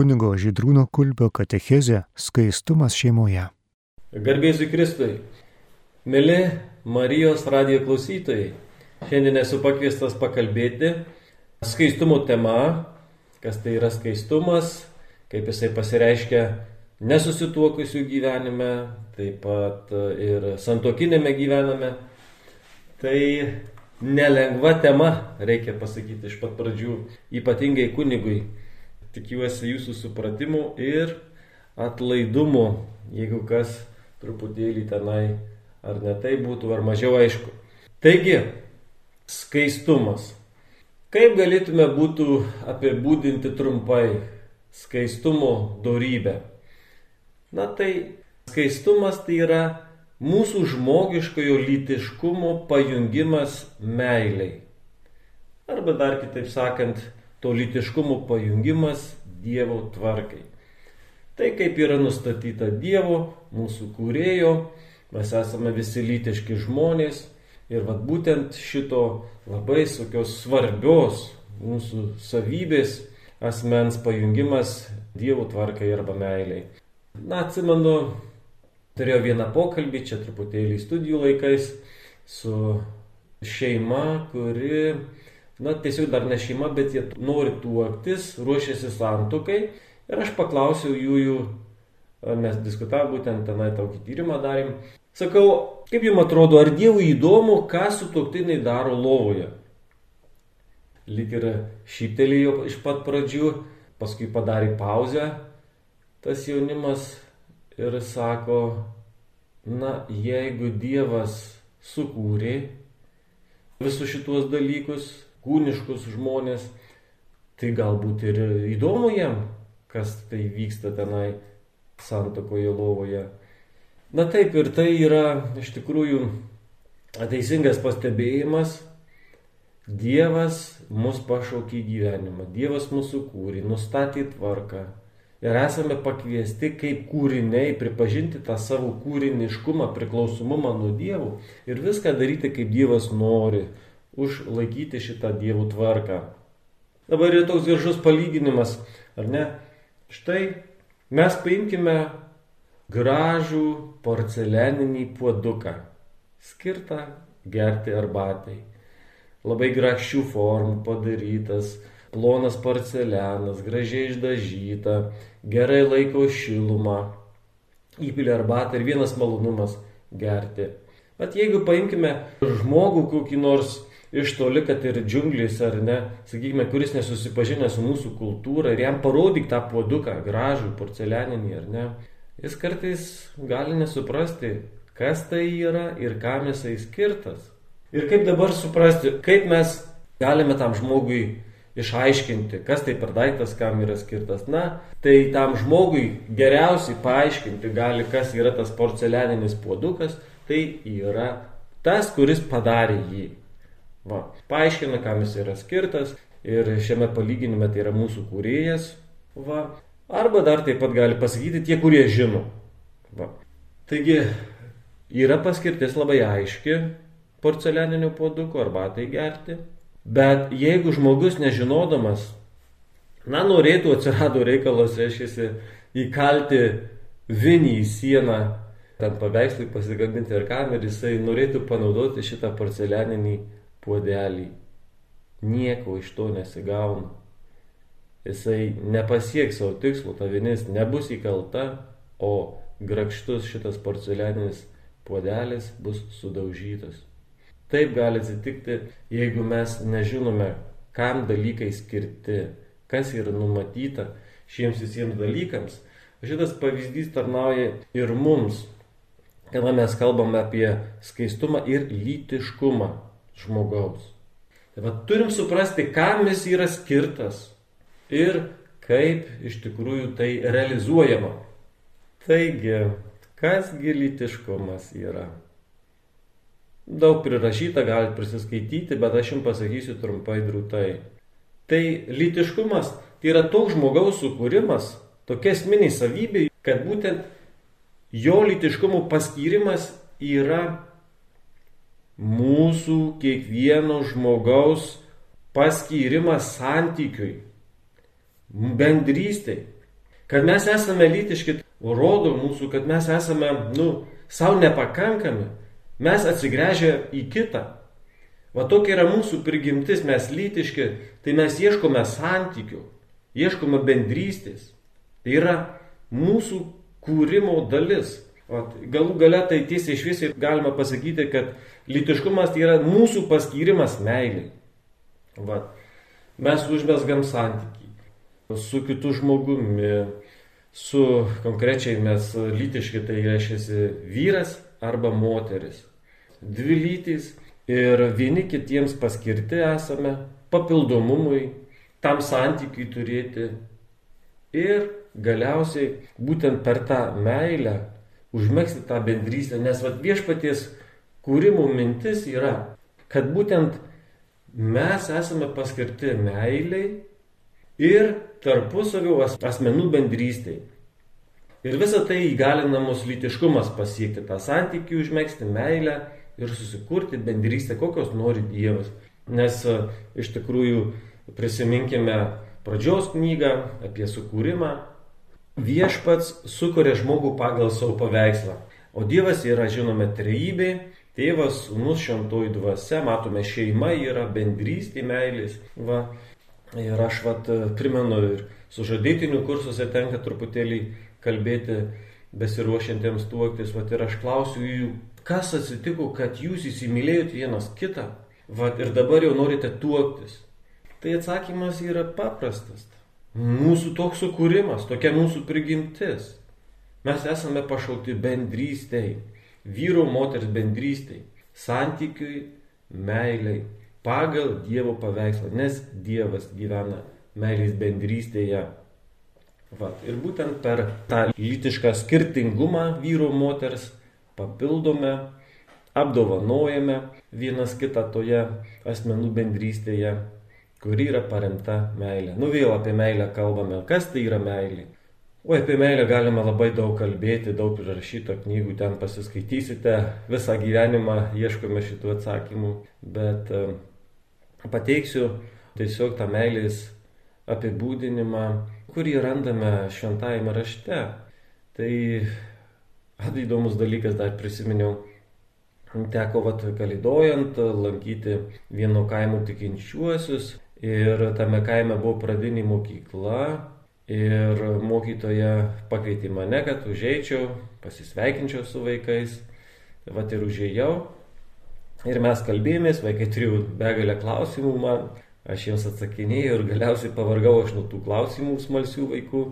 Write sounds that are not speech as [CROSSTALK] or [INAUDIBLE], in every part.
kunigo Žydrūno Kulbio katechezė Skaistumas šeimoje. Garbėsiu Kristui. Mėly Marijos radijo klausytojai, šiandien esu pakviestas pakalbėti skaistumo tema, kas tai yra skaistumas, kaip jisai pasireiškia nesusituokusių gyvenime, taip pat ir santokinėme gyvenime. Tai nelengva tema, reikia pasakyti iš pat pradžių, ypatingai kunigui. Tikiuosi jūsų supratimu ir atlaidumu, jeigu kas truputėlį tenai ar ne tai būtų, ar mažiau aišku. Taigi, skaistumas. Kaip galėtume būtų apibūdinti trumpai skaistumo dorybę? Na tai skaistumas tai yra mūsų žmogiškojo lytiškumo pajungimas meiliai. Arba dar kitaip sakant, to lytiškumo pajungimas Dievo tvarkai. Tai kaip yra nustatyta Dievo, mūsų kūrėjo, mes esame visi lytiški žmonės ir vad būtent šito labai tokios svarbios mūsų savybės asmens pajungimas Dievo tvarkai arba meiliai. Na, atsimenu, turėjau vieną pokalbį čia truputėlį studijų laikais su šeima, kuri, na, tiesiog dar ne šeima, bet jie nori tuoktis, ruošiasi santukai. Ir aš paklausiau jų, jų mes diskutavome būtent tenai tokį tyrimą darėm. Sakau, kaip jums atrodo, ar Dievui įdomu, ką su toktiniai daro lovoje? Lik ir šyptelėjo iš pat pradžių, paskui padarė pauzę tas jaunimas ir sako, na, jeigu Dievas sukūrė visus šituos dalykus, kūniškus žmonės, tai galbūt ir įdomu jam, kas tai vyksta tenai santokoje lovoje. Na taip ir tai yra iš tikrųjų teisingas pastebėjimas. Dievas mus pašaukė į gyvenimą, Dievas mūsų kūrė, nustatė tvarką, ir esame pakviesti kaip kūriniai pripažinti tą savo kūriniškumą, priklausomumą nuo dievų ir viską daryti kaip Dievas nori, užlaikyti šitą dievų tvarką. Dabar yra toks gražus palyginimas, ar ne? Štai mes paimkime gražų porcelianinį puoduką, skirtą gerti arbatai. Labai grakščių formų padarytas, plonas porcelianas, gražiai išdažyta, gerai laiko šilumą, įpilė arbatą ir vienas malonumas gerti. Bet jeigu paimkime žmogų kokį nors iš toli, kad ir džiunglės ar ne, sakykime, kuris nesusipažinę su mūsų kultūra ir jam parodyk tą puoduką, gražų, porcelianinį ar ne, jis kartais gali nesuprasti, kas tai yra ir kam jisai skirtas. Ir kaip dabar suprasti, kaip mes galime tam žmogui išaiškinti, kas tai per daiktas, kam yra skirtas. Na, tai tam žmogui geriausiai paaiškinti gali, kas yra tas porcelianinis puodukas, tai yra tas, kuris padarė jį. Va, paaiškina, kam jis yra skirtas ir šiame palyginime tai yra mūsų kūrėjas. Va, arba dar taip pat gali pasakyti tie, kurie žino. Va. Taigi yra paskirtis labai aiški porcelianinio puoduko arbatai gerti. Bet jeigu žmogus nežinodamas, na, norėtų, atsirado reikalas, reiškia, įkalti vinį į sieną, tam paveikslui pasigabinti ir kam ir jisai norėtų panaudoti šitą porcelianinį puodelį. Nieko iš to nesigauna. Jisai nepasieks savo tikslo, ta vinis nebus įkalta, o grakštus šitas porcelianinis puodelis bus sudaužytas. Taip gali atsitikti, jeigu mes nežinome, kam dalykai skirti, kas yra numatyta šiems visiems dalykams. Šitas pavyzdys tarnauja ir mums, kada mes kalbame apie skaistumą ir lytiškumą žmogaus. Tai va, turim suprasti, kam jis yra skirtas ir kaip iš tikrųjų tai realizuojama. Taigi, kasgi lytiškumas yra? Daug prirašyta, galite prisiskaityti, bet aš jums pasakysiu trumpai drūtai. Tai lytiškumas tai yra toks žmogaus sukūrimas, tokia esminiai savybė, kad būtent jo lytiškumo paskyrimas yra mūsų kiekvieno žmogaus paskyrimas santykiui, bendrystėj. Kad mes esame lytiški, rodo mūsų, kad mes esame, nu, savo nepakankami. Mes atsigręžę į kitą. Va tokia yra mūsų prigimtis, mes lytiški, tai mes ieškome santykių, ieškome bendrystės. Tai yra mūsų kūrimo dalis. O galų gale tai tiesiai šviesiai galima pasakyti, kad lytiškumas tai yra mūsų paskyrimas meiliai. Va. Mes užmesgam santykiai su kitu žmogumi, su konkrečiai mes lytiški tai reiškia vyras arba moteris. Dvi lytys ir vieni kitiems paskirti esame papildomumui, tam santykiui turėti. Ir galiausiai būtent per tą meilę užmėgsti tą bendrystę, nes vat, viešpaties kūrimo mintis yra, kad būtent mes esame paskirti meiliai ir tarpusavio asmenų bendrystėj. Ir visa tai įgalina mus lytiškumas pasiekti tą santykių, užmėgsti meilę ir susikurti bendrystę, kokios nori Dievas. Nes e, iš tikrųjų prisiminkime pradžios knygą apie sukūrimą, Viešpats sukuria žmogų pagal savo paveikslą. O Dievas yra, žinome, trejybė, tėvas, sūnus, šventoji dvasia, matome, šeima yra bendrystė, meilės. Va. Ir aš vat, primenu ir sužadėtinių kursuose tenka truputėlį kalbėti besiruošiantiems tuoktis. Vat, ir aš klausiu jų, kas atsitiko, kad jūs įsimylėjot vienas kitą vat, ir dabar jau norite tuoktis. Tai atsakymas yra paprastas. Mūsų toks sukūrimas, tokia mūsų prigimtis. Mes esame pašaukti bendrystėj, vyro moters bendrystėj, santykiui, meiliai, pagal Dievo paveikslą, nes Dievas gyvena meilės bendrystėje. Vat, ir būtent per tą lytišką skirtingumą vyro moters papildome, apdovanojame vienas kitą toje asmenų bendrystėje kuri yra paremta meilė. Nu vėl apie meilę kalbame. Kas tai yra meilė? O apie meilę galima labai daug kalbėti, daug prirašyto knygų, ten pasiskaitysite, visą gyvenimą ieškome šitų atsakymų, bet e, pateiksiu tiesiog tą meilės apibūdinimą, kurį randame šventajame rašte. Tai įdomus dalykas dar prisiminiau teko vat kalidojant, lankyti vieno kaimo tikinčiuosius Ir tame kaime buvo pradinė mokykla ir mokytoja pakvietė mane, kad užeičiau, pasisveikinčiau su vaikais. Tai vat ir užėjau. Ir mes kalbėjomės, vaikai turėjo begalę klausimų man, aš jiems atsakinėjau ir galiausiai pavargau aš nuo tų klausimų smalsių vaikų.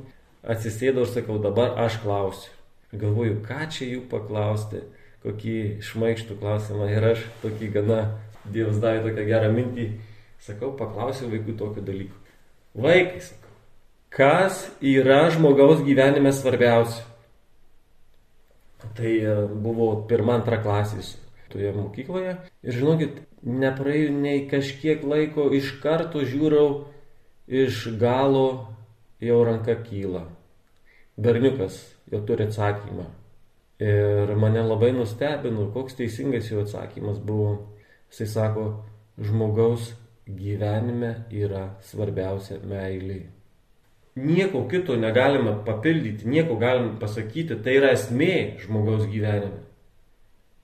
Atsisėdau ir sakau, dabar aš klausiu. Galvoju, ką čia jų paklausti, kokį šmaištų klausimą ir aš tokį gana, Dievas davė tokią gerą mintį, Sakau, paklausiau vaikų tokių dalykų. Vaikai, sakau, kas yra žmogaus gyvenime svarbiausia? Tai e, buvo pirma, antra klasės toje mokykloje. Ir žinokit, nepraėjo nei kažkiek laiko, iš karto žiūrau, iš galo jau ranka kyla. Berniukas jau turi atsakymą. Ir mane labai nustebino, koks teisingas jo atsakymas buvo. Jisai sako, žmogaus gyvenime yra svarbiausia meilė. Nieko kito negalime papildyti, nieko galime pasakyti, tai yra esmė žmogaus gyvenime.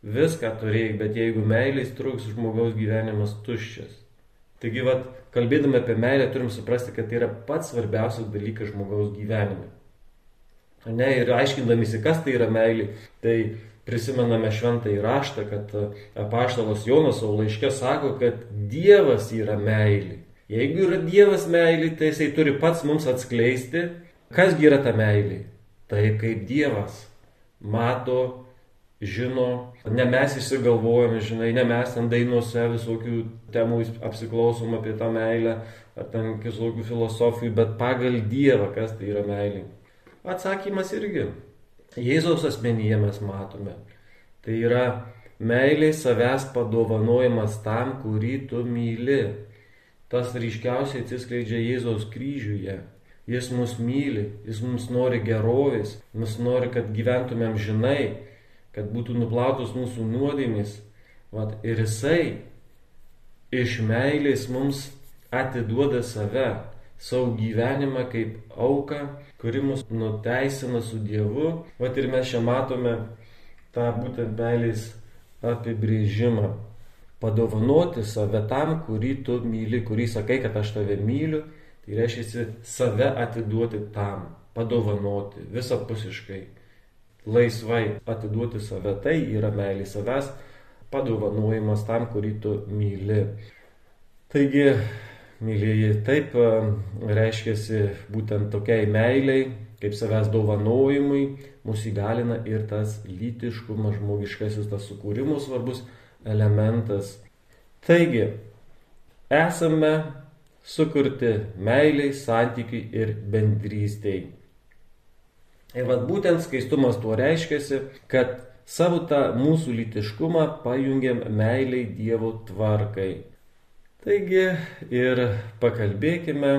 Viską turėjai, bet jeigu meilės trūks, žmogaus gyvenimas tuščias. Taigi, vat, kalbėdami apie meilę, turim suprasti, kad tai yra pats svarbiausias dalykas žmogaus gyvenime. Ne, ir aiškindamisi, kas tai yra meilė, tai prisimename šventą įraštą, kad e, apaštalas Jonas savo laiške sako, kad Dievas yra meilė. Jeigu yra Dievas meilė, tai jisai turi pats mums atskleisti, kasgi yra ta meilė. Taip kaip Dievas mato, žino, ne mes išsigalvojame, žinai, ne mes ten dainuose visokių temų apsiklausom apie tą meilę, ar ten visokių filosofijų, bet pagal Dievą, kas tai yra meilė. Atsakymas irgi Jėzaus asmenyje mes matome. Tai yra meiliai savęs padovanojimas tam, kurį tu myli. Tas ryškiausiai atsiskleidžia Jėzaus kryžiuje. Jis mus myli, jis mums nori gerovės, mus nori, kad gyventumėm žinai, kad būtų nuplautos mūsų nuodėmės. Vat, ir jisai iš meilės mums atiduoda save. Savo gyvenimą kaip auką, kuri mus nuteisina su Dievu. Vat ir mes čia matome tą būtent meilės apibrėžimą. Padovanoti save tam, kurį tu myli, kurį sakai, kad aš tave myliu, tai reiškia save atiduoti tam, padovanoti visapusiškai, laisvai atiduoti save, tai yra meilė savęs padovanojimas tam, kurį tu myli. Taigi, mylėjai, taip e, reiškia būtent tokiai meiliai, kaip savęs dovanojimui, mus įgalina ir tas lytiškumas, žmogiškasis tas sukūrimo svarbus elementas. Taigi, esame sukurti meiliai, santykiai ir bendrystėjai. Ir vad būtent skaistumas tuo reiškia, kad Savo tą mūsų lytiškumą pajungiam meiliai Dievo tvarkai. Taigi ir pakalbėkime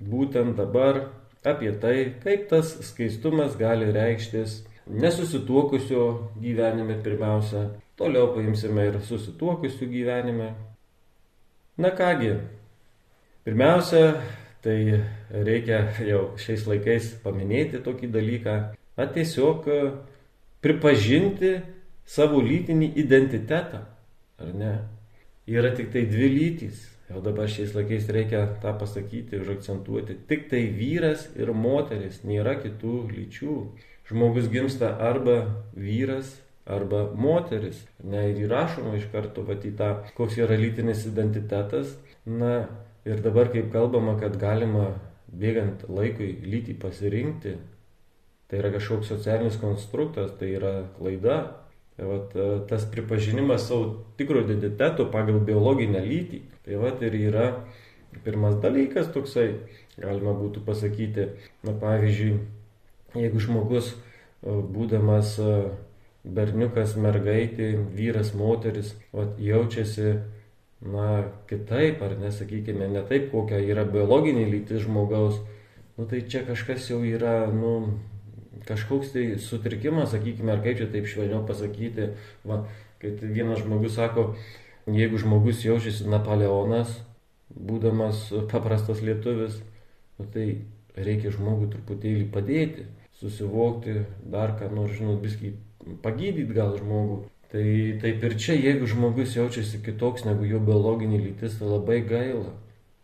būtent dabar apie tai, kaip tas skaistumas gali reikštis nesusituokusio gyvenime pirmiausia, toliau paimsime ir susituokusių gyvenime. Na kągi, pirmiausia, tai reikia jau šiais laikais paminėti tokį dalyką, na tiesiog pripažinti savo lytinį identitetą, ar ne? Yra tik tai dvi lytys. Jau dabar šiais laikais reikia tą pasakyti ir akcentuoti. Tik tai vyras ir moteris, nėra kitų lyčių. Žmogus gimsta arba vyras, arba moteris. Ne, ir įrašoma iš karto vat, į tą, koks yra lytinis identitetas. Na, ir dabar kaip kalbama, kad galima bėgant laikui lytį pasirinkti, tai yra kažkoks socialinis konstruktas, tai yra klaida. Tai vat, e, tas pripažinimas savo tikro identiteto pagal biologinę lytį, tai vat ir yra pirmas dalykas toksai, galima būtų pasakyti, na pavyzdžiui, jeigu žmogus e, būdamas e, berniukas, mergaitė, vyras, moteris, vat, jaučiasi, na, kitaip, ar nesakykime, ne taip, kokia yra biologinė lytis žmogaus, nu tai čia kažkas jau yra, nu, kažkoks tai sutrikimas, sakykime, ar kaip čia taip švelniau pasakyti, va, kad vienas žmogus sako, jeigu žmogus jaučiasi Napoleonas, būdamas paprastas lietuvis, nu, tai reikia žmogui truputėlį padėti, susivokti, dar ką nors, žinot, biskį pagydyti gal žmogų. Tai taip ir čia, jeigu žmogus jaučiasi kitoks negu jo biologinė lytis, tai labai gaila.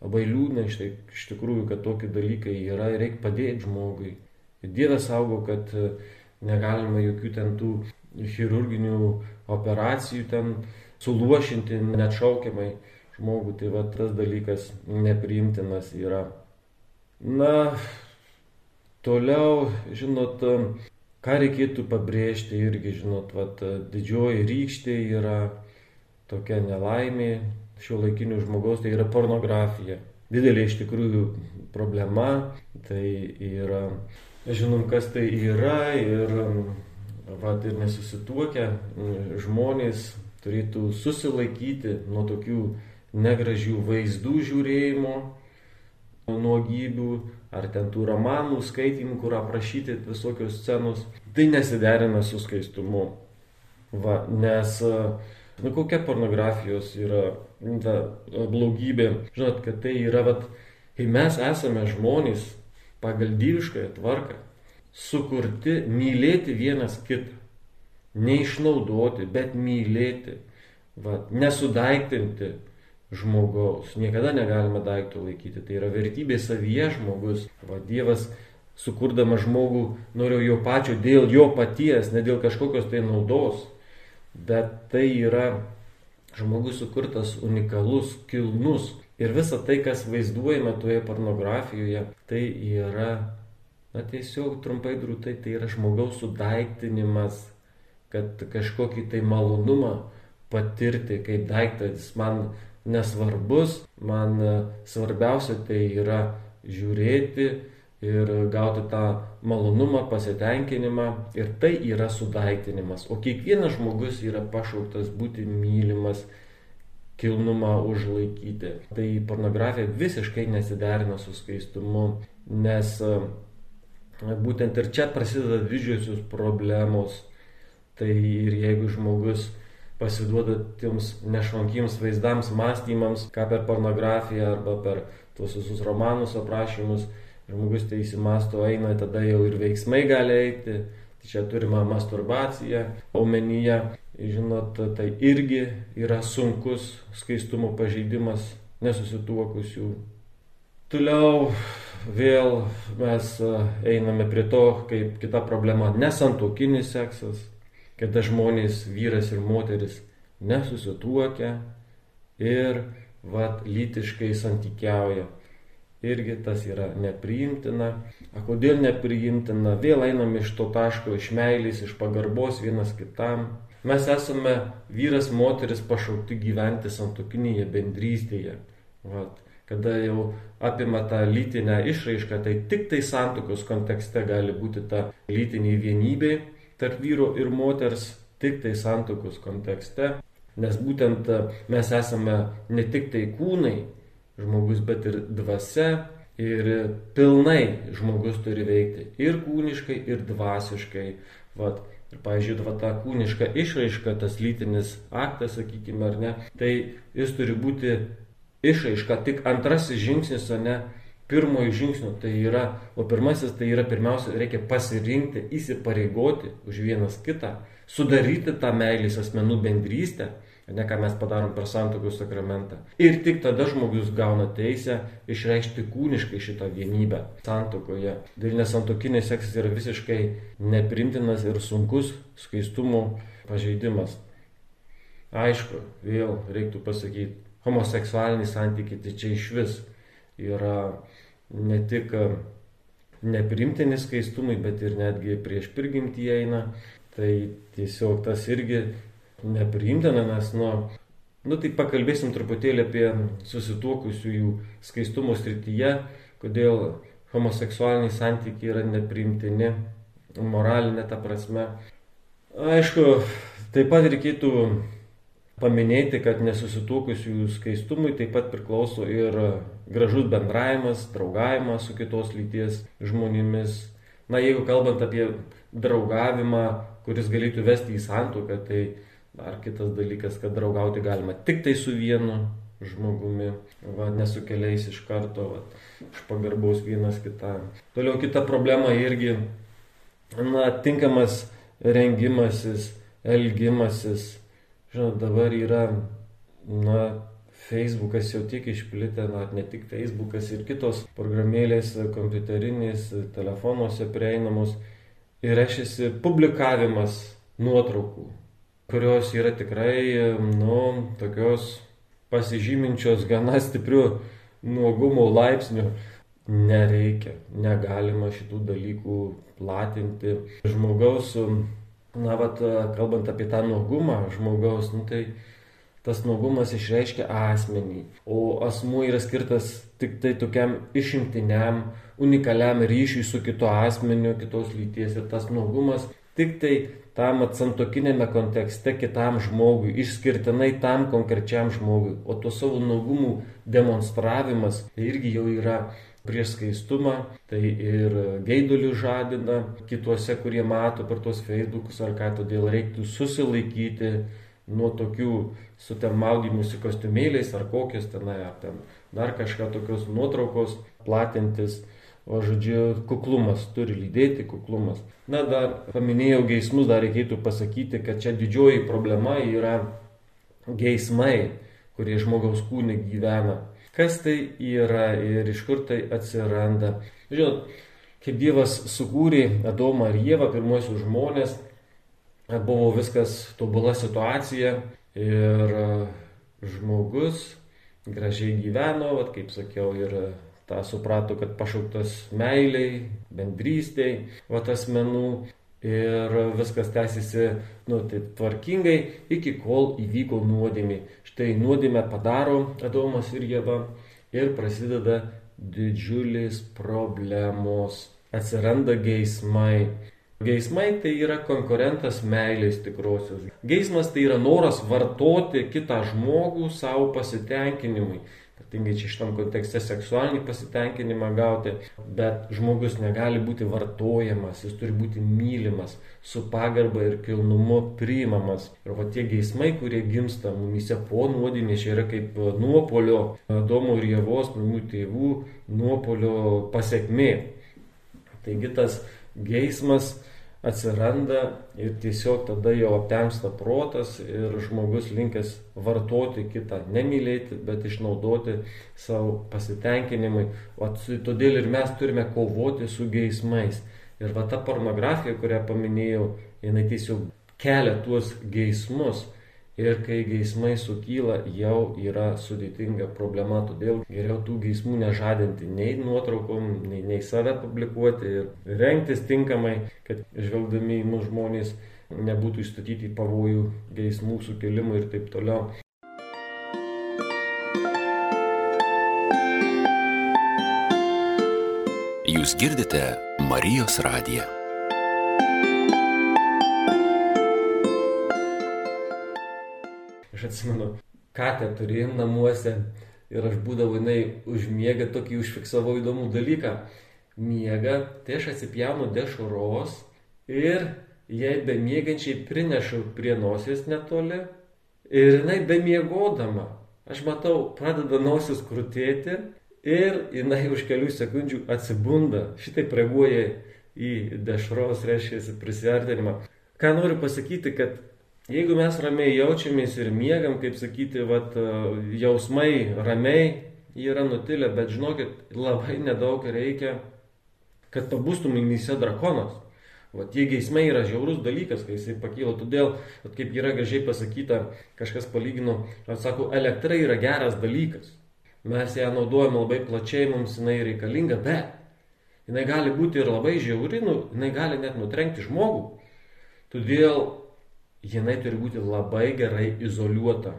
Labai liūdna iš, tai, iš tikrųjų, kad tokie dalykai yra ir reikia padėti žmogui. Dievas saugo, kad e, negalima jokių ten tų chirurginių operacijų ten suluošinti neatšaukiamai žmogų. Tai va tas dalykas nepriimtinas yra. Na, toliau, žinot, ką reikėtų pabrėžti irgi, žinot, va, didžioji rykštė yra tokia nelaimė šio laikinių žmogaus, tai yra pornografija. Didelė iš tikrųjų problema, tai yra žinom, kas tai yra ir, vat, ir nesusituokę žmonės turėtų susilaikyti nuo tokių negražių vaizdų žiūrėjimo, nuogybių, ar ten tų romanų skaitimų, kur aprašyti visokios scenos. Tai nesiderina su skaistumu. Va, nes, nu kokia pornografijos yra ta blogybė. Žinot, kad tai yra, vat, kai mes esame žmonės, pagal dieviškąją tvarką sukurti mylėti vienas kitą. Neišnaudoti, bet mylėti. Va, nesudaiktinti žmogaus. Niekada negalima daiktų laikyti. Tai yra vertybė savyje žmogus. Va, dievas sukurdama žmogų norėjo jo pačio dėl jo paties, ne dėl kažkokios tai naudos. Bet tai yra žmogus sukurtas unikalus, kilnus, Ir visa tai, kas vaizduojama toje pornografijoje, tai yra, na tiesiog trumpai drūtai, tai yra žmogaus sudaiktinimas, kad kažkokį tai malonumą patirti kaip daiktas man nesvarbus, man svarbiausia tai yra žiūrėti ir gauti tą malonumą, pasitenkinimą ir tai yra sudaiktinimas. O kiekvienas žmogus yra pašauktas būti mylimas kilnumą užlaikyti. Tai pornografija visiškai nesiderina su skaistumu, nes e, būtent ir čia prasideda didžiosios problemos. Tai ir jeigu žmogus pasiduoda tiems nešvankiems vaizdams, mąstymams, ką per pornografiją arba per tuos visus romanus aprašymus, žmogus tai įsimasto, eina, tada jau ir veiksmai gali eiti. Čia turima masturbacija, omenyje, žinot, tai irgi yra sunkus skaistumo pažeidimas nesusituokusių. Toliau vėl mes e, einame prie to, kaip kita problema - nesantokinis seksas, kada žmonės, vyras ir moteris nesusituokia ir vat lytiškai santykiauja irgi tas yra nepriimtina. A kodėl nepriimtina? Vėl einam iš to taško, iš meilės, iš pagarbos vienas kitam. Mes esame vyras, moteris pašaukti gyventi santokinėje bendrystėje. Vat. Kada jau apima tą lytinę išraišką, tai tik tai santokos kontekste gali būti ta lytinė vienybė tarp vyro ir moters, tik tai santokos kontekste. Nes būtent mes esame ne tik tai kūnai, žmogus, bet ir dvasia. Ir pilnai žmogus turi veikti ir kūniškai, ir dvasiškai. Vat. Ir, pavyzdžiui, va, ta kūniška išraiška, tas lytinis aktas, sakykime, ar ne, tai jis turi būti išraiška, tik antrasis žingsnis, o ne pirmojo žingsnio. Tai yra, o pirmasis tai yra pirmiausia, reikia pasirinkti, įsipareigoti už vienas kitą, sudaryti tą meilės asmenų bendrystę ne ką mes padarom per santokos sakramentą. Ir tik tada žmogus gauna teisę išreikšti kūniškai šitą vienybę santokoje. Dėl nesantokinės seksas yra visiškai neprimtinas ir sunkus skaistumo pažeidimas. Aišku, vėl reiktų pasakyti, homoseksualiniai santykiai tai čia iš vis yra ne tik neprimtini skaistumai, bet ir netgi prieš prigimtį eina. Tai tiesiog tas irgi nepriimtina, nes, nu, nu, tai pakalbėsim truputėlį apie susituokusiųjų skaistumo srityje, kodėl homoseksualiniai santykiai yra nepriimtini, moralinė ta prasme. Aišku, taip pat reikėtų paminėti, kad nesusituokusiųjų skaistumui taip pat priklauso ir gražus bendravimas, draugavimas su kitos lyties žmonėmis. Na, jeigu kalbant apie draugavimą, kuris galėtų vesti į santuoką, tai Dar kitas dalykas, kad draugauti galima tik tai su vienu žmogumi, va, nesukeliais iš karto, va, iš pagarbaus vienas kitam. Toliau kita problema irgi, na, tinkamas rengimasis, elgimasis. Žinot, dabar yra, na, Facebookas jau tiek išplitę, na, ne tik Facebookas ir kitos programėlės, kompiuterinės, telefonuose prieinamos. Ir reiškia publikavimas nuotraukų kurios yra tikrai, nu, tokios pasižyminčios gana stipriu nuogumo laipsniu. Nereikia, negalima šitų dalykų platinti. Žmogaus, na, vat, kalbant apie tą nuogumą žmogaus, nu, tai tas nuogumas išreiškia asmenį, o asmuo yra skirtas tik tai tokiam išimtiniam, unikaliam ryšiui su kito asmeniu, kitos lyties ir tas nuogumas tik tai tam atsantokinėme kontekste kitam žmogui, išskirtinai tam konkrečiam žmogui. O to savo naugumų demonstravimas tai irgi jau yra prieš skaistumą, tai ir gaidulių žadina kituose, kurie mato per tuos Facebookus ar ką, todėl reiktų susilaikyti nuo tokių su ten maudymusi kostiumėliais ar kokios tenai, ar ten dar kažką tokios nuotraukos platintis O žodžiu, kuklumas turi lydėti, kuklumas. Na, dar paminėjau geismus, dar reikėtų pasakyti, kad čia didžioji problema yra geismai, kurie žmogaus kūne gyvena. Kas tai yra ir iš kur tai atsiranda. Žinot, kaip Dievas sukūrė Adomą ir Jėvą, pirmosius žmonės, buvo viskas tobula situacija ir žmogus gražiai gyveno, vat, kaip sakiau, ir tą suprato, kad pašauktas meiliai, bendrystėj, va tas menų ir viskas tęsiasi, nu, tai tvarkingai, iki kol įvyko nuodėmė. Štai nuodėmę padaro Adomas ir Jėva ir prasideda didžiulis problemos. Atsiranda geismai. Geismai tai yra konkurentas meilės tikrosios. Geismas tai yra noras vartoti kitą žmogų savo pasitenkinimui. tingai čia šitam kontekste seksualinį pasitenkinimą gauti, bet žmogus negali būti vartojamas, jis turi būti mylimas, su pagarba ir kilnumu priimamas. Ir va tie geismai, kurie gimsta mumise po nuodėmės, čia yra kaip nuopolio Domo ir Jėvos, mūsų tėvų nuopolio pasiekmė. Taigi tas geismas atsiranda ir tiesiog tada jau aptemsta protas ir žmogus linkęs vartoti kitą, nemylėti, bet išnaudoti savo pasitenkinimui. O todėl ir mes turime kovoti su geismais. Ir va ta pornografija, kurią paminėjau, jinai tiesiog kelia tuos geismus. Ir kai geismai sukyla, jau yra sudėtinga problema, todėl geriau tų geismų nežadinti nei nuotraukom, nei, nei save publikuoti ir rengtis tinkamai, kad žvelgdami į mūsų žmonės nebūtų įstatyti į pavojų geismų sukelimų ir taip toliau. Jūs girdite Marijos radiją. Aš atsimenu, katę turėjom namuose ir aš būdavau jinai užmiega tokį užfiksavau įdomų dalyką. Miega, tai aš atsipjaunu dešuros ir jai bemiegančiai prinešu prie nosies netoli ir jinai bemiegodama. Aš matau, pradeda nosis krūtėti ir jinai už kelių sekundžių atsibunda. Šitaip reaguoja į dešros, reiškia, prisiartinimą. Ką noriu pasakyti, kad Jeigu mes ramiai jaučiamės ir miegam, kaip sakyti, vat, jausmai ramiai yra nutilę, bet žinokit, labai nedaug reikia, kad pabūstų mumyse drakonas. Va, tie geismai yra žiaurus dalykas, kai jisai pakyla. Todėl, at, kaip yra gražiai pasakyta, kažkas palygino, atsako, elektra yra geras dalykas. Mes ją naudojame labai plačiai, mums jinai reikalinga, bet jinai gali būti ir labai žiauri, nu, jinai gali net nutrenkti žmogų. Todėl jinai turi būti labai gerai izoliuota.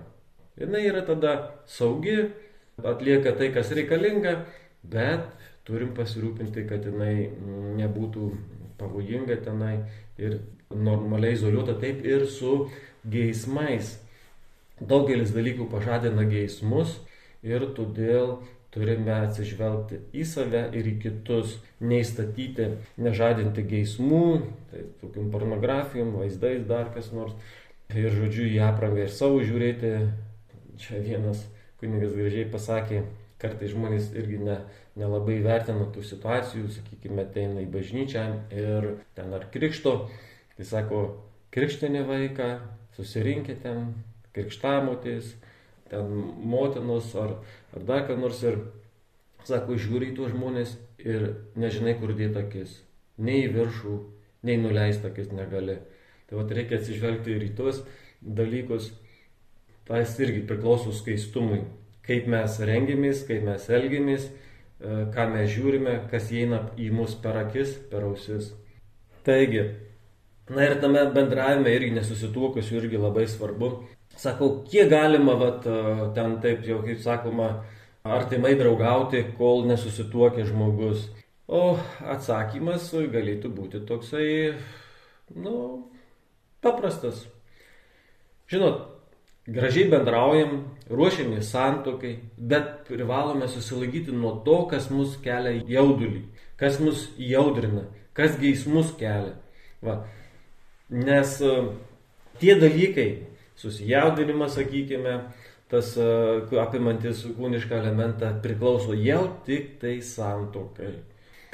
Jinai yra tada saugi, atlieka tai, kas reikalinga, bet turim pasirūpinti, kad jinai nebūtų pavojinga tenai ir normaliai izoliuota taip ir su geismais. Daugelis dalykų pažadina geismus ir todėl turime atsižvelgti į save ir į kitus, neįstatyti, nežadinti geismų, tai tokiam pornografijom, vaizdais dar kas nors. Ir žodžiu, į aprangą ir savo žiūrėti. Čia vienas kunigas gražiai pasakė, kartai žmonės irgi ne, nelabai vertina tų situacijų, sakykime, ateina į bažnyčią ir ten ar krikšto, tai sako, krikštinė vaiką, susirinkite ten, krikštamotės, ten motinos ar, ar dar ką nors ir, sako, žiūri į tuos žmonės ir nežinai, kur dėti akis. Nei į viršų, nei nuleisti akis negali. Tai vad reikia atsižvelgti ir į tuos dalykus. Tas irgi priklauso skaistumui. Kaip mes rengiamės, kaip mes elgiamės, e, ką mes žiūrime, kas įeina į mus per akis, per ausis. Taigi, na ir tame bendravime irgi nesusituokusiu irgi labai svarbu Sakau, kiek galima, vat, ten taip jau, kaip sakoma, artimai draugauti, kol nesusituokė žmogus. O atsakymas galėtų būti toksai, nu, paprastas. Žinot, gražiai bendraujam, ruošiamės santokai, bet privalome susilaikyti nuo to, kas mus kelia jaudulį, kas mus jaudrina, kas geismus kelia. Va. Nes tie dalykai, susijaudinimas, sakykime, tas apimantis kūnišką elementą priklauso jau tik tai santokai.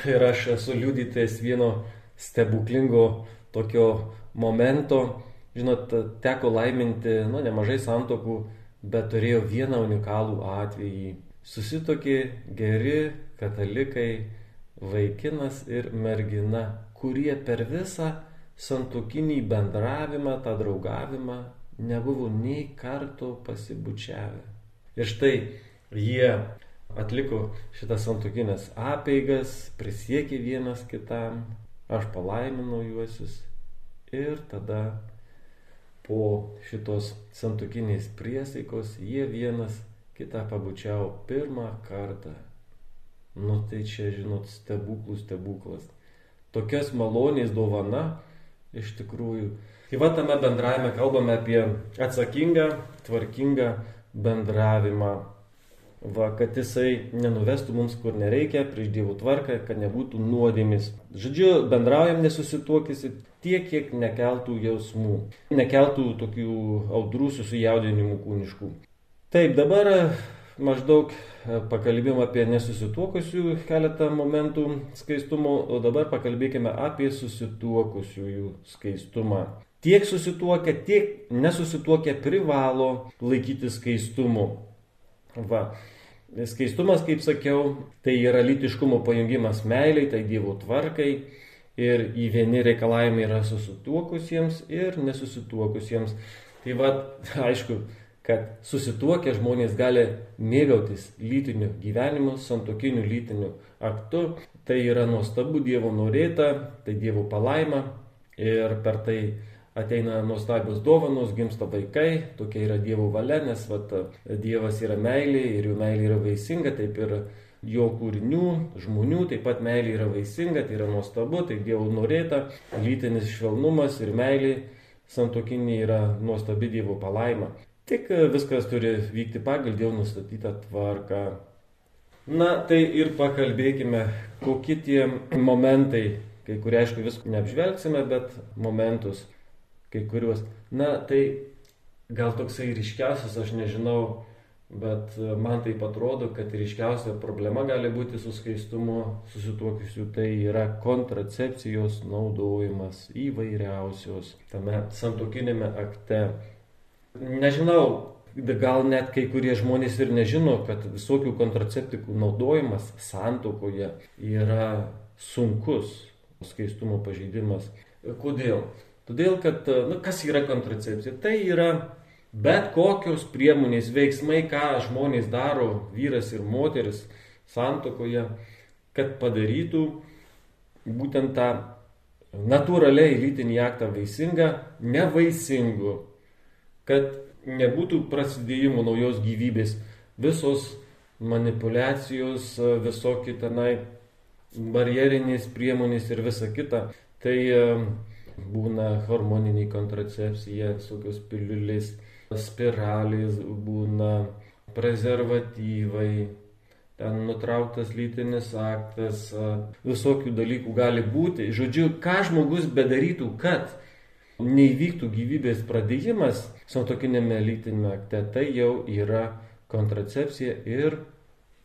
Ir aš esu liudytas vieno stebuklingo tokio momento, žinot, teko laiminti, nu, nemažai santokų, bet turėjau vieną unikalų atvejį. Susitokė geri katalikai, vaikinas ir mergina, kurie per visą santokinį bendravimą, tą draugavimą nebuvo nei karto pasibučiavę. Ir štai jie atliko šitas santokinės apeigas, prisiekė vienas kitam, aš palaiminau juosius ir tada po šitos santokinės priesaikos jie vienas kitą pabučiavo pirmą kartą. Nu tai čia, žinot, stebuklų stebuklas. Tokias malonės dovana iš tikrųjų Tai va tame bendravime kalbame apie atsakingą, tvarkingą bendravimą. va, kad jisai nenuvestų mums kur nereikia, prieš Dievo tvarką, kad nebūtų nuodėmis. Žodžiu, bendraujam nesusituokysi tiek, kiek nekeltų jausmų, nekeltų tokių audrų susijaudinimų kūniškų. Taip, dabar maždaug e, pakalbėjom apie nesusituokusių keletą momentų skaistumo, o dabar pakalbėkime apie susituokusiųjų skaistumą. Tiek susituokę, tiek nesusituokę privalo laikyti skaistumu. Va. Skaistumas, kaip sakiau, tai yra lytiškumo pajungimas meiliai, tai Dievo tvarkai ir į vieni reikalavimai yra susituokusiems ir nesusituokusiems. Tai va, [LAUGHS] aišku, kad susituokę žmonės gali mėgautis lytiniu gyvenimu, santokiniu lytiniu aktu. Tai yra nuostabu Dievo norėta, tai Dievo palaima ir per tai ateina nuostabios dovanos, gimsta vaikai, tokia yra Dievo valia, nes vat, Dievas yra meilė ir jų meilė yra vaisinga, taip ir jo kūrinių, žmonių, taip pat meilė yra vaisinga, tai yra nuostabu, tai Dievo norėta, lytinis švelnumas ir meilė santokinė yra nuostabi Dievo palaima. Tik e, viskas turi vykti pagal Dievo nustatytą tvarką. Na, tai ir pakalbėkime, kokie tie momentai, kai kurie aišku visko neapžvelgsime, bet momentus, kai kuriuos. Na, tai gal toksai ryškiausias, aš nežinau, bet e, man taip atrodo, kad ryškiausia problema gali būti su skaistumu susituokusių, tai yra kontracepcijos naudojimas įvairiausios tame santokinėme akte. Nežinau, gal net kai kurie žmonės ir nežino, kad visokių kontraceptikų naudojimas santokoje yra sunkus skaistumo pažeidimas. Kodėl? Todėl, kad, na, kas yra kontracepcija? Tai yra bet kokios priemonės, veiksmai, ką žmonės daro, vyras ir moteris santokoje, kad padarytų būtent tą natūraliai lytinį aktą vaisingą, nevaisingu kad nebūtų prasidėjimo naujos gyvybės, visos manipulacijos, visokie tenai barjerinės priemonės ir visa kita. Tai būna hormoniniai kontracepcija, visokios piliulės, spiralės, būna prezervatyvai, ten nutrauktas lytinis aktas, visokių dalykų gali būti. Žodžiu, ką žmogus bedarytų, kad neįvyktų gyvybės pradėjimas santokinėme lytinėme akte, tai jau yra kontracepcija ir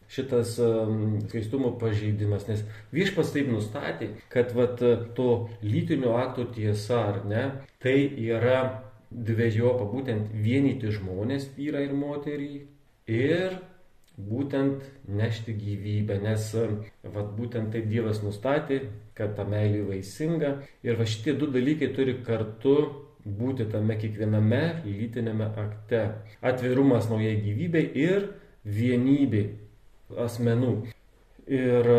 šitas um, skaistumo pažeidimas, nes viešpas taip nustatė, kad vat, to lytinio akto tiesa ar ne, tai yra dviejopa, būtent vienyti žmonės, vyrai ir moteriai, ir būtent nešti gyvybę, nes vat, būtent taip Dievas nustatė, kad ta meilė vaisinga. Ir va šitie du dalykai turi kartu būti tame kiekviename lytinėme akte. Atvirumas naujai gyvybei ir vienybei asmenų. Ir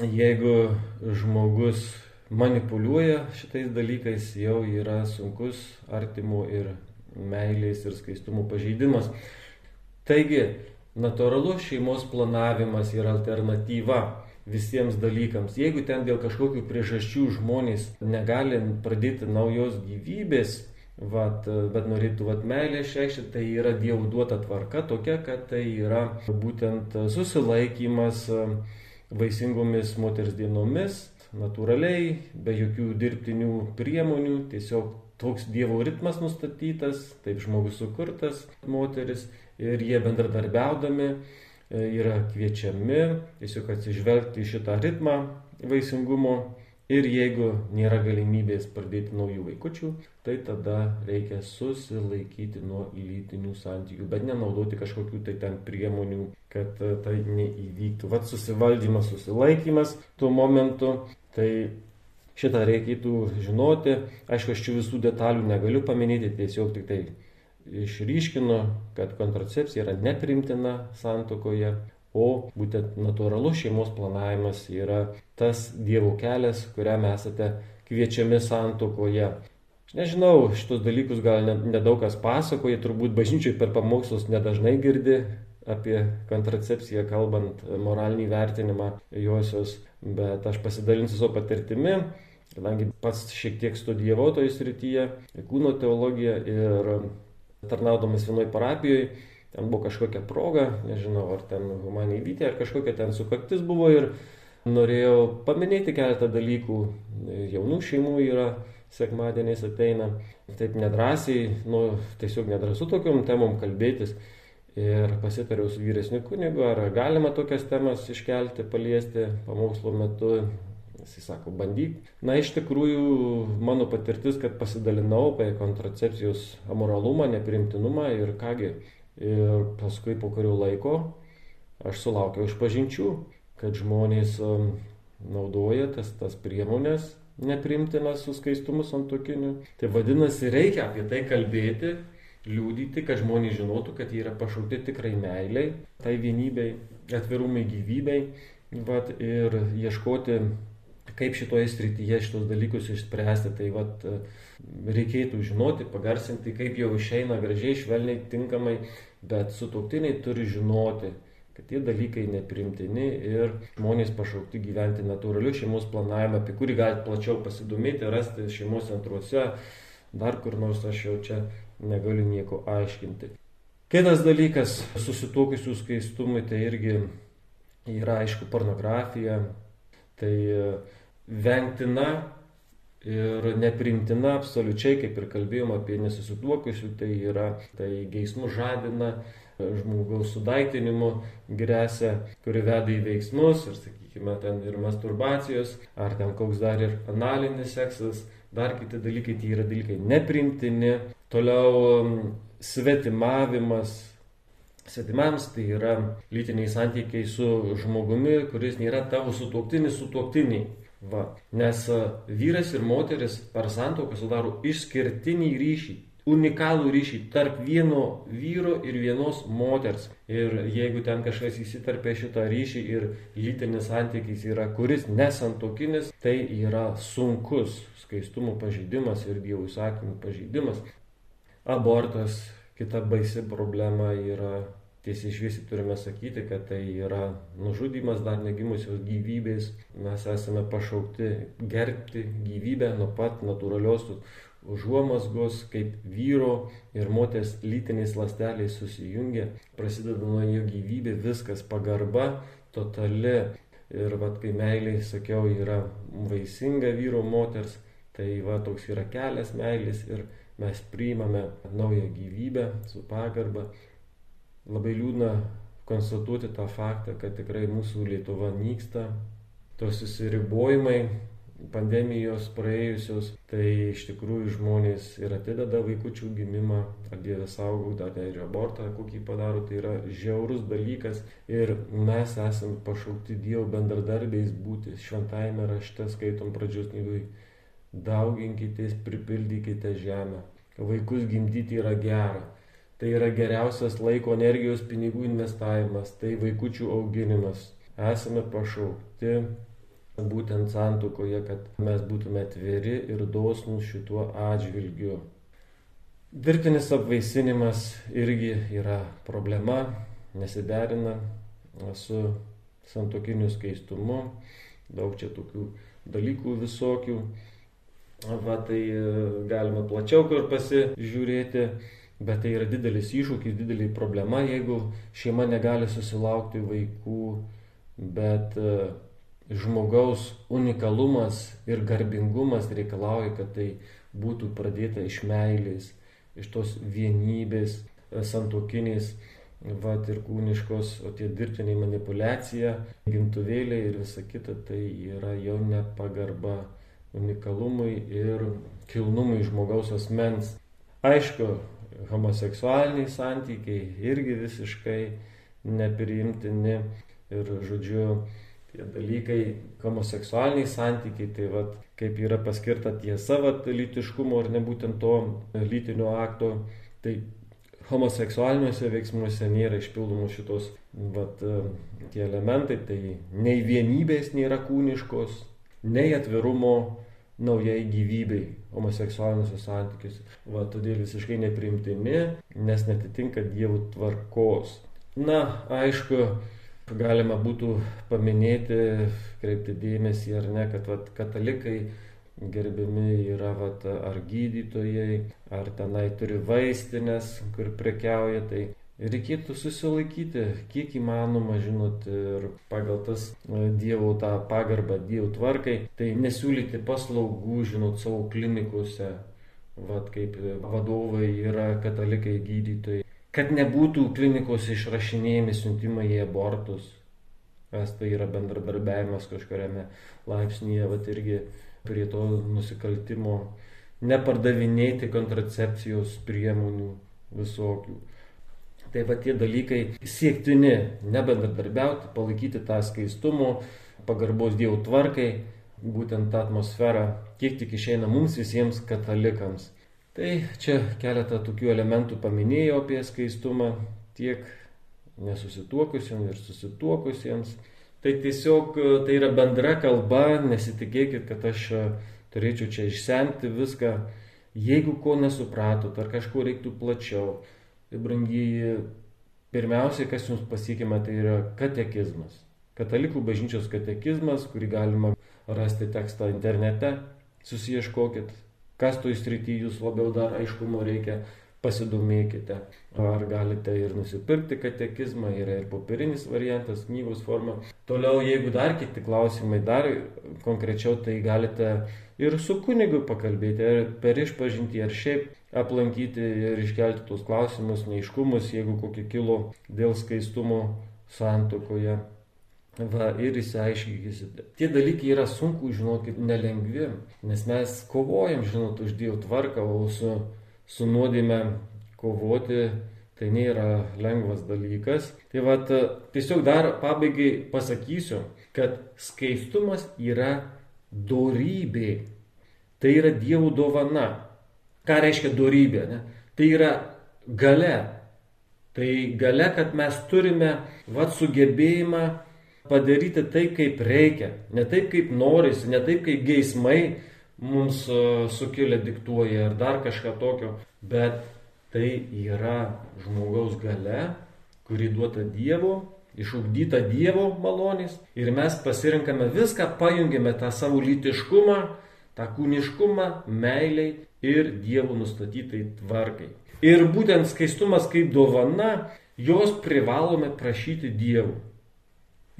jeigu žmogus manipuliuoja šitais dalykais, jau yra sunkus artimų ir meilės ir skaistumų pažeidimas. Taigi, natūralus šeimos planavimas yra alternatyva visiems dalykams. Jeigu ten dėl kažkokių priežasčių žmonės negali pradėti naujos gyvybės, vat, bet norėtų vat, meilę išreikšti, tai yra dievų duota tvarka tokia, kad tai yra būtent susilaikymas vaisingomis moters dienomis, natūraliai, be jokių dirbtinių priemonių, tiesiog toks dievo ritmas nustatytas, taip žmogus sukurtas, moteris ir jie bendradarbiaudami yra kviečiami tiesiog atsižvelgti į šitą ritmą vaisingumo ir jeigu nėra galimybės pradėti naujų vaikučių, tai tada reikia susilaikyti nuo lytinių santykių, bet nenaudoti kažkokių tai ten priemonių, kad e, tai neįvyktų. Vat susivaldymas, susilaikymas tuo momentu, tai šitą reikėtų žinoti. Aišku, aš čia visų detalių negaliu paminėti, tiesiog tik tai išryškino, kad kontracepcija yra neprimtina santokoje, o būtent natūralus šeimos planavimas yra tas Dievo kelias, kuriam esate kviečiami santokoje. Aš nežinau, šitos dalykus gal nedaug kas pasakoja, turbūt bažnyčiai per pamokslus nedažnai girdi apie kontracepciją, kalbant moralinį vertinimą josios, bet aš pasidalinsiu savo patirtimi, kadangi pats šiek tiek studijavau toje srityje, kūno teologiją ir tarnaudamas vienoj parapijoje, ten buvo kažkokia proga, nežinau, ar ten humanėvytė, ar kažkokia ten sukaktis buvo ir norėjau paminėti keletą dalykų. Jaunų šeimų yra, sekmadieniais ateina, taip nedrasiai, nu, tiesiog nedrasu tokiam temom kalbėtis. Ir pasitariau su vyresniu kunigu, ar galima tokias temas iškelti, paliesti pamokslo metu. Jis sako, bandyk. Na, iš tikrųjų, mano patirtis, kad pasidalinau apie kontracepcijos amoralumą, neprimtinumą ir kągi. Ir paskui po kurio laiko aš sulaukiau išpažinčių, kad žmonės um, naudoja tas, tas priemonės neprimtinas su skaistumu santokiniu. Tai vadinasi, reikia apie tai kalbėti, liūdyti, kad žmonės žinotų, kad jie yra pašaukti tikrai meiliai, tai vienybei, atvirumai gyvybei vat, ir ieškoti kaip šitoje srityje šitos dalykus išspręsti. Tai vat, reikėtų žinoti, pagarsinti, kaip jau išeina gražiai, švelniai, tinkamai, bet sutoktiniai turi žinoti, kad tie dalykai neprimtini ir žmonės pašaukti gyventi natūraliu šeimos planavimu, apie kurį galite plačiau pasidomėti, rasti šeimos centruose, dar kur nors aš jau čia negaliu nieko aiškinti. Kitas dalykas susituokusių skaistumui tai irgi yra aišku pornografija, tai vengtina ir neprimtina absoliučiai, kaip ir kalbėjom apie nesusituokusių, tai yra, tai geismų žadina, žmogaus sudaitinimu grėsia, kuri veda į veiksmus ir, sakykime, ten ir masturbacijos, ar ten koks dar ir analinis seksas, dar kiti dalykai, tai yra dalykai neprimtini. Toliau svetimavimas, Svetimams tai yra lytiniai santykiai su žmogumi, kuris nėra tavo sutuoktinis sutuoktiniai. Va. Nes vyras ir moteris per santoką sudaro išskirtinį ryšį, unikalų ryšį tarp vieno vyro ir vienos moters. Ir jeigu ten kažkas įsiterpia šitą ryšį ir lytinis santykis yra kuris nesantokinis, tai yra sunkus skaistumo pažeidimas ir dievų įsakymų pažeidimas. Abortas, kita baisi problema yra tiesiai šviesiai turime sakyti, kad tai yra nužudimas dar negimusios gyvybės. Mes esame pašaukti gerbti gyvybę nuo pat natūralios užuomasgos, kaip vyro ir moters lytiniais lasteliais susijungia, prasideda nuo jo gyvybė, viskas pagarba, totali. Ir vad, kai meiliai, sakiau, yra vaisinga vyro moters, tai va toks yra kelias meilės ir mes priimame naują gyvybę su pagarba Labai liūdna konstatuoti tą faktą, kad tikrai mūsų Lietuva nyksta. Tos susiribojimai pandemijos praėjusios, tai iš tikrųjų žmonės ir atideda vaikučių gimimą, ar Dieve saugau, dar ir abortą kokį padaro, tai yra žiaurus dalykas ir mes esame pašaukti Dievo bendradarbiais būti. Šventajame rašte skaitom pradžios knygui, dauginkitės, pripildykite žemę. Vaikus gimdyti yra gera Tai yra geriausias laiko, energijos, pinigų investavimas, tai vaikučių auginimas. Esame pašaukti būtent santukoje, kad mes būtume atviri ir dosnus šituo atžvilgiu. Dirbtinis apvaisinimas irgi yra problema, nesiderina su santokiniu skaistumu, daug čia tokių dalykų visokių. Va tai e, galima plačiau kur pasižiūrėti. Bet tai yra didelis iššūkis, didelė problema, jeigu šeima negali susilaukti vaikų, bet e, žmogaus unikalumas ir garbingumas reikalauja, kad tai būtų pradėta iš meilės, iš tos vienybės, e, santokinės, vat ir kūniškos, o tie dirbtiniai manipulacija, gimtuvėliai ir visa kita, tai yra jau nepagarba unikalumui ir kilnumui žmogaus asmens. Aišku, homoseksualiniai santykiai irgi visiškai nepriimtini. Ir žodžiu tie dalykai, homoseksualiniai santykiai, tai vad kaip yra paskirta tiesa vat lytiškumo ar nebūtent to lytinio akto, tai homoseksualiniuose veiksmuose nėra išpildomų šitos vat, tie elementai, tai nei vienybės nėra kūniškos, nei atvirumo naujai gyvybei homoseksualiniuose santykiuose. Va, todėl visiškai nepriimtini, nes netitinka dievų tvarkos. Na, aišku, galima būtų paminėti, kreipti dėmesį ar ne, kad vat, katalikai gerbiami yra vat, ar gydytojai, ar tenai turi vaistinės, kur prekiauja, tai reikėtų susilaikyti, kiek įmanoma, žinot, ir pagal tas e, Dievo tą pagarbą, Dievo tvarkai, tai nesiūlyti paslaugų, žinot, savo klinikose, vad kaip vadovai yra katalikai gydytojai, kad nebūtų klinikos išrašinėjami siuntimai į abortus, nes tai yra bendradarbiavimas kažkuriame laipsnyje, vat irgi prie to nusikaltimo nepardavinėti kontracepcijos priemonių visokių. Tai va tie dalykai siektini nebendradarbiauti, palaikyti tą skaistumo, pagarbos Dievo tvarkai, būtent tą atmosferą, kiek tik išeina mums visiems katalikams. Tai čia keletą tokių elementų paminėjau apie skaistumą, tiek nesusituokusiems ir susituokusiems. Tai tiesiog tai yra bendra kalba, nesitikėkit, kad aš e, turėčiau čia išsemti viską. Jeigu ko nesupratot, ar kažko reiktų plačiau, tai brangiai, pirmiausiai, kas jums pasiekime, tai yra katekizmas. Katalikų bažnyčios katekizmas, kurį galima rasti tekstą internete, susieškokit, kas toj srity jūs labiau dar aiškumo reikia, pasidomėkite. Ar galite ir nusipirkti katekizmą, yra ir popierinis variantas, knygos forma. Toliau, jeigu dar kiti klausimai, dar konkrečiau, tai galite ir su kunigu pakalbėti, ar per išpažinti, ar šiaip aplankyti ir iškelti tuos klausimus, neiškumus, jeigu kokie kilo dėl skaistumo santokoje. Va, ir įsiaiškinkite. Tie dalykai yra sunku, žinokit, nelengvi, nes mes kovojam, žinot, už Dievo tvarką, o su su nuodėme kovoti tai nėra lengvas dalykas. Tai vad tiesiog dar pabaigai pasakysiu, kad skaistumas yra dorybė. Tai yra Dievo dovana. Ką reiškia dorybė? Ne? Tai yra gale. Tai gale, kad mes turime vat sugebėjimą padaryti taip, kaip reikia. Ne taip, kaip norisi, ne taip, kaip geismai mums e, sukėlė diktuoja ar dar kažką tokio, bet tai yra žmogaus gale, kuri duota Dievo, išugdyta Dievo malonės ir mes pasirinkame viską, pajungiame tą savo lytiškumą, tą kūniškumą, meiliai ir Dievo nustatytai tvarkai. Ir būtent skaistumas kaip dovana, jos privalome prašyti Dievų.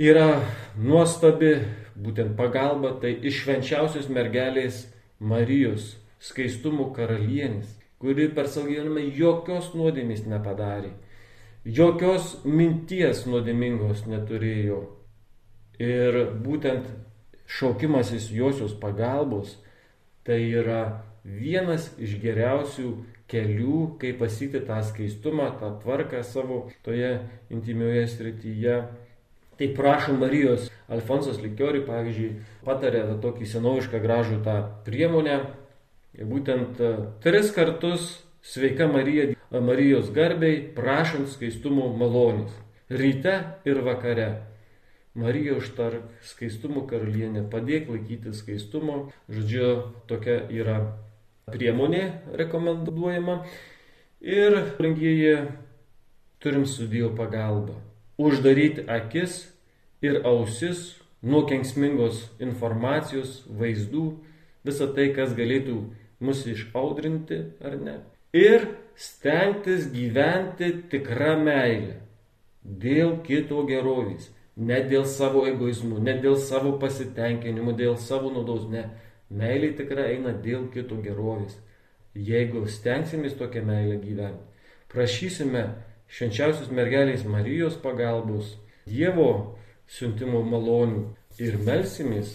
Yra nuostabi būtent pagalba, tai iš švenčiausios mergelės Marijos skaistumo karalienės, kuri per savo gyvenimą jokios nuodėmės nepadarė, jokios minties nuodėmingos neturėjo. Ir būtent šaukimasis josios pagalbos tai yra vienas iš geriausių kelių, kaip pasiekti tą skaistumą, tą tvarką savo toje intimioje srityje Tai prašom Marijos, Alfonsas Likiori, pavyzdžiui, patarė tokį senovišką gražų tą priemonę. Būtent e, tris kartus sveika Marija, Marijos garbiai, prašant skaistumo malonės. Ryte ir vakare. Marija užtark skaistumo karalienė, padėk laikyti skaistumo. Žodžiu, tokia yra priemonė rekomenduojama. Ir, brangieji, turim su Dievo pagalba uždaryti akis ir ausis nuo kenksmingos informacijos, vaizdų, visą tai, kas galėtų mus išaudrinti ar ne. Ir stengtis gyventi tikrą meilę dėl kito gerovės, ne dėl savo egoizmų, ne dėl savo pasitenkinimų, dėl savo naudos, ne. Meilė tikrai eina dėl kito gerovės. Jeigu stengsimės tokią meilę gyventi, prašysime švenčiausios mergelės Marijos pagalbos, Dievo siuntimo malonių ir melsimės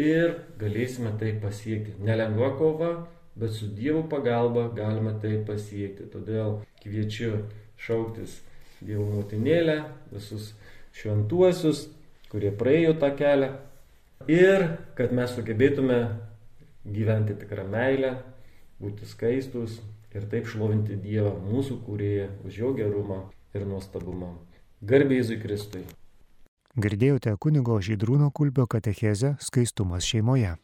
ir galėsime tai pasiekti. Nelengva kova, bet su Dievo pagalba galime tai pasiekti. Todėl kviečiu šauktis Dievo motinėlę, visus šventuosius, kurie praėjo tą kelią ir kad mes sugebėtume gyventi tikrą meilę, būti skaistus, ir taip šlovinti Dievą, mūsų kūrėją, už jo gerumą ir nuostabumą. Garbė Jėzui Kristui. Girdėjote kunigo Žydrūno Kulbio katechezę Skaistumas šeimoje.